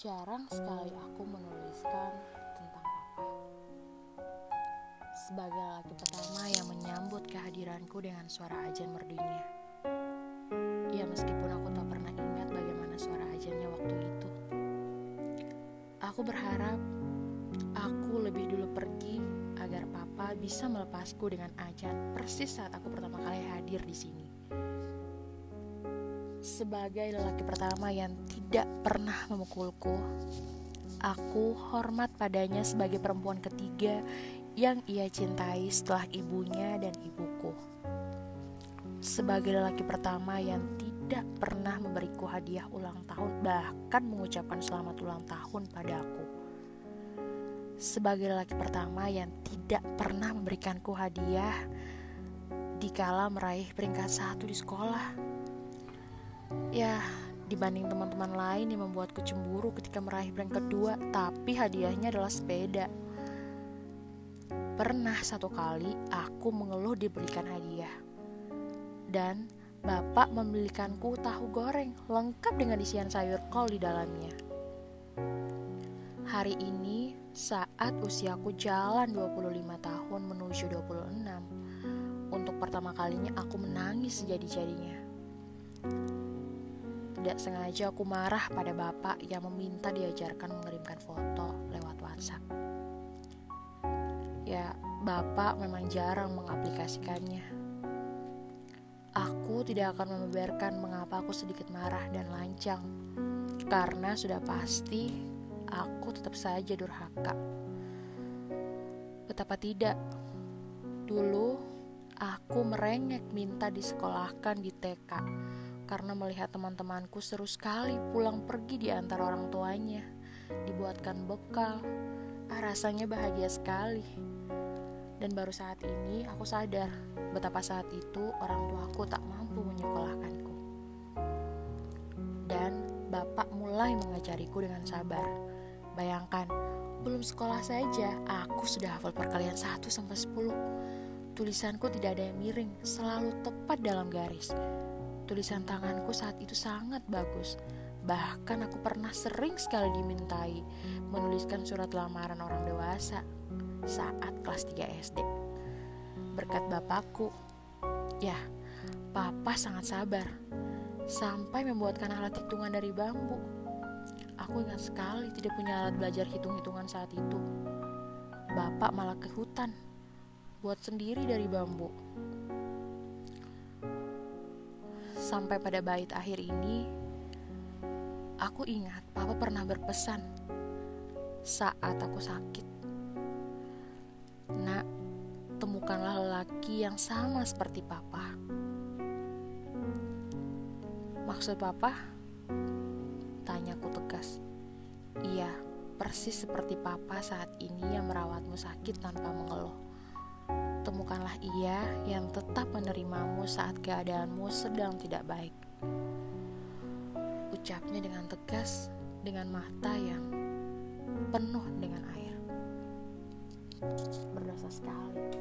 Jarang sekali aku menuliskan tentang papa. Sebagai laki pertama yang menyambut kehadiranku dengan suara ajan merdunya. Ya meskipun aku tak pernah ingat bagaimana suara ajannya waktu itu. Aku berharap aku lebih dulu pergi agar papa bisa melepasku dengan ajan persis saat aku pertama kali hadir di sini sebagai lelaki pertama yang tidak pernah memukulku. Aku hormat padanya sebagai perempuan ketiga yang ia cintai setelah ibunya dan ibuku. Sebagai lelaki pertama yang tidak pernah memberiku hadiah ulang tahun, bahkan mengucapkan selamat ulang tahun padaku. Sebagai lelaki pertama yang tidak pernah memberikanku hadiah dikala meraih peringkat satu di sekolah Ya, dibanding teman-teman lain yang membuatku cemburu ketika meraih rank kedua, tapi hadiahnya adalah sepeda. Pernah satu kali aku mengeluh diberikan hadiah. Dan bapak membelikanku tahu goreng lengkap dengan isian sayur kol di dalamnya. Hari ini saat usiaku jalan 25 tahun menuju 26, untuk pertama kalinya aku menangis sejadi-jadinya. Tidak sengaja aku marah pada bapak yang meminta diajarkan mengirimkan foto lewat WhatsApp. Ya, bapak memang jarang mengaplikasikannya. Aku tidak akan membeberkan mengapa aku sedikit marah dan lancang, karena sudah pasti aku tetap saja durhaka. Betapa tidak, dulu aku merengek minta disekolahkan di TK karena melihat teman-temanku seru sekali pulang pergi di antara orang tuanya, dibuatkan bekal. Ah, rasanya bahagia sekali. Dan baru saat ini aku sadar betapa saat itu orang tuaku tak mampu menyekolahkanku. Dan bapak mulai mengajariku dengan sabar. Bayangkan, belum sekolah saja, aku sudah hafal perkalian 1 sampai 10. Tulisanku tidak ada yang miring, selalu tepat dalam garis Tulisan tanganku saat itu sangat bagus. Bahkan aku pernah sering sekali dimintai menuliskan surat lamaran orang dewasa saat kelas 3 SD. Berkat bapakku, ya, papa sangat sabar sampai membuatkan alat hitungan dari bambu. Aku ingat sekali tidak punya alat belajar hitung-hitungan saat itu. Bapak malah ke hutan buat sendiri dari bambu. Sampai pada bait akhir ini, aku ingat papa pernah berpesan saat aku sakit. Nak, temukanlah lelaki yang sama seperti papa. Maksud papa? Tanyaku tegas. Iya, persis seperti papa saat ini yang merawatmu sakit tanpa mengeluh temukanlah ia yang tetap menerimamu saat keadaanmu sedang tidak baik. Ucapnya dengan tegas, dengan mata yang penuh dengan air. Berdosa sekali.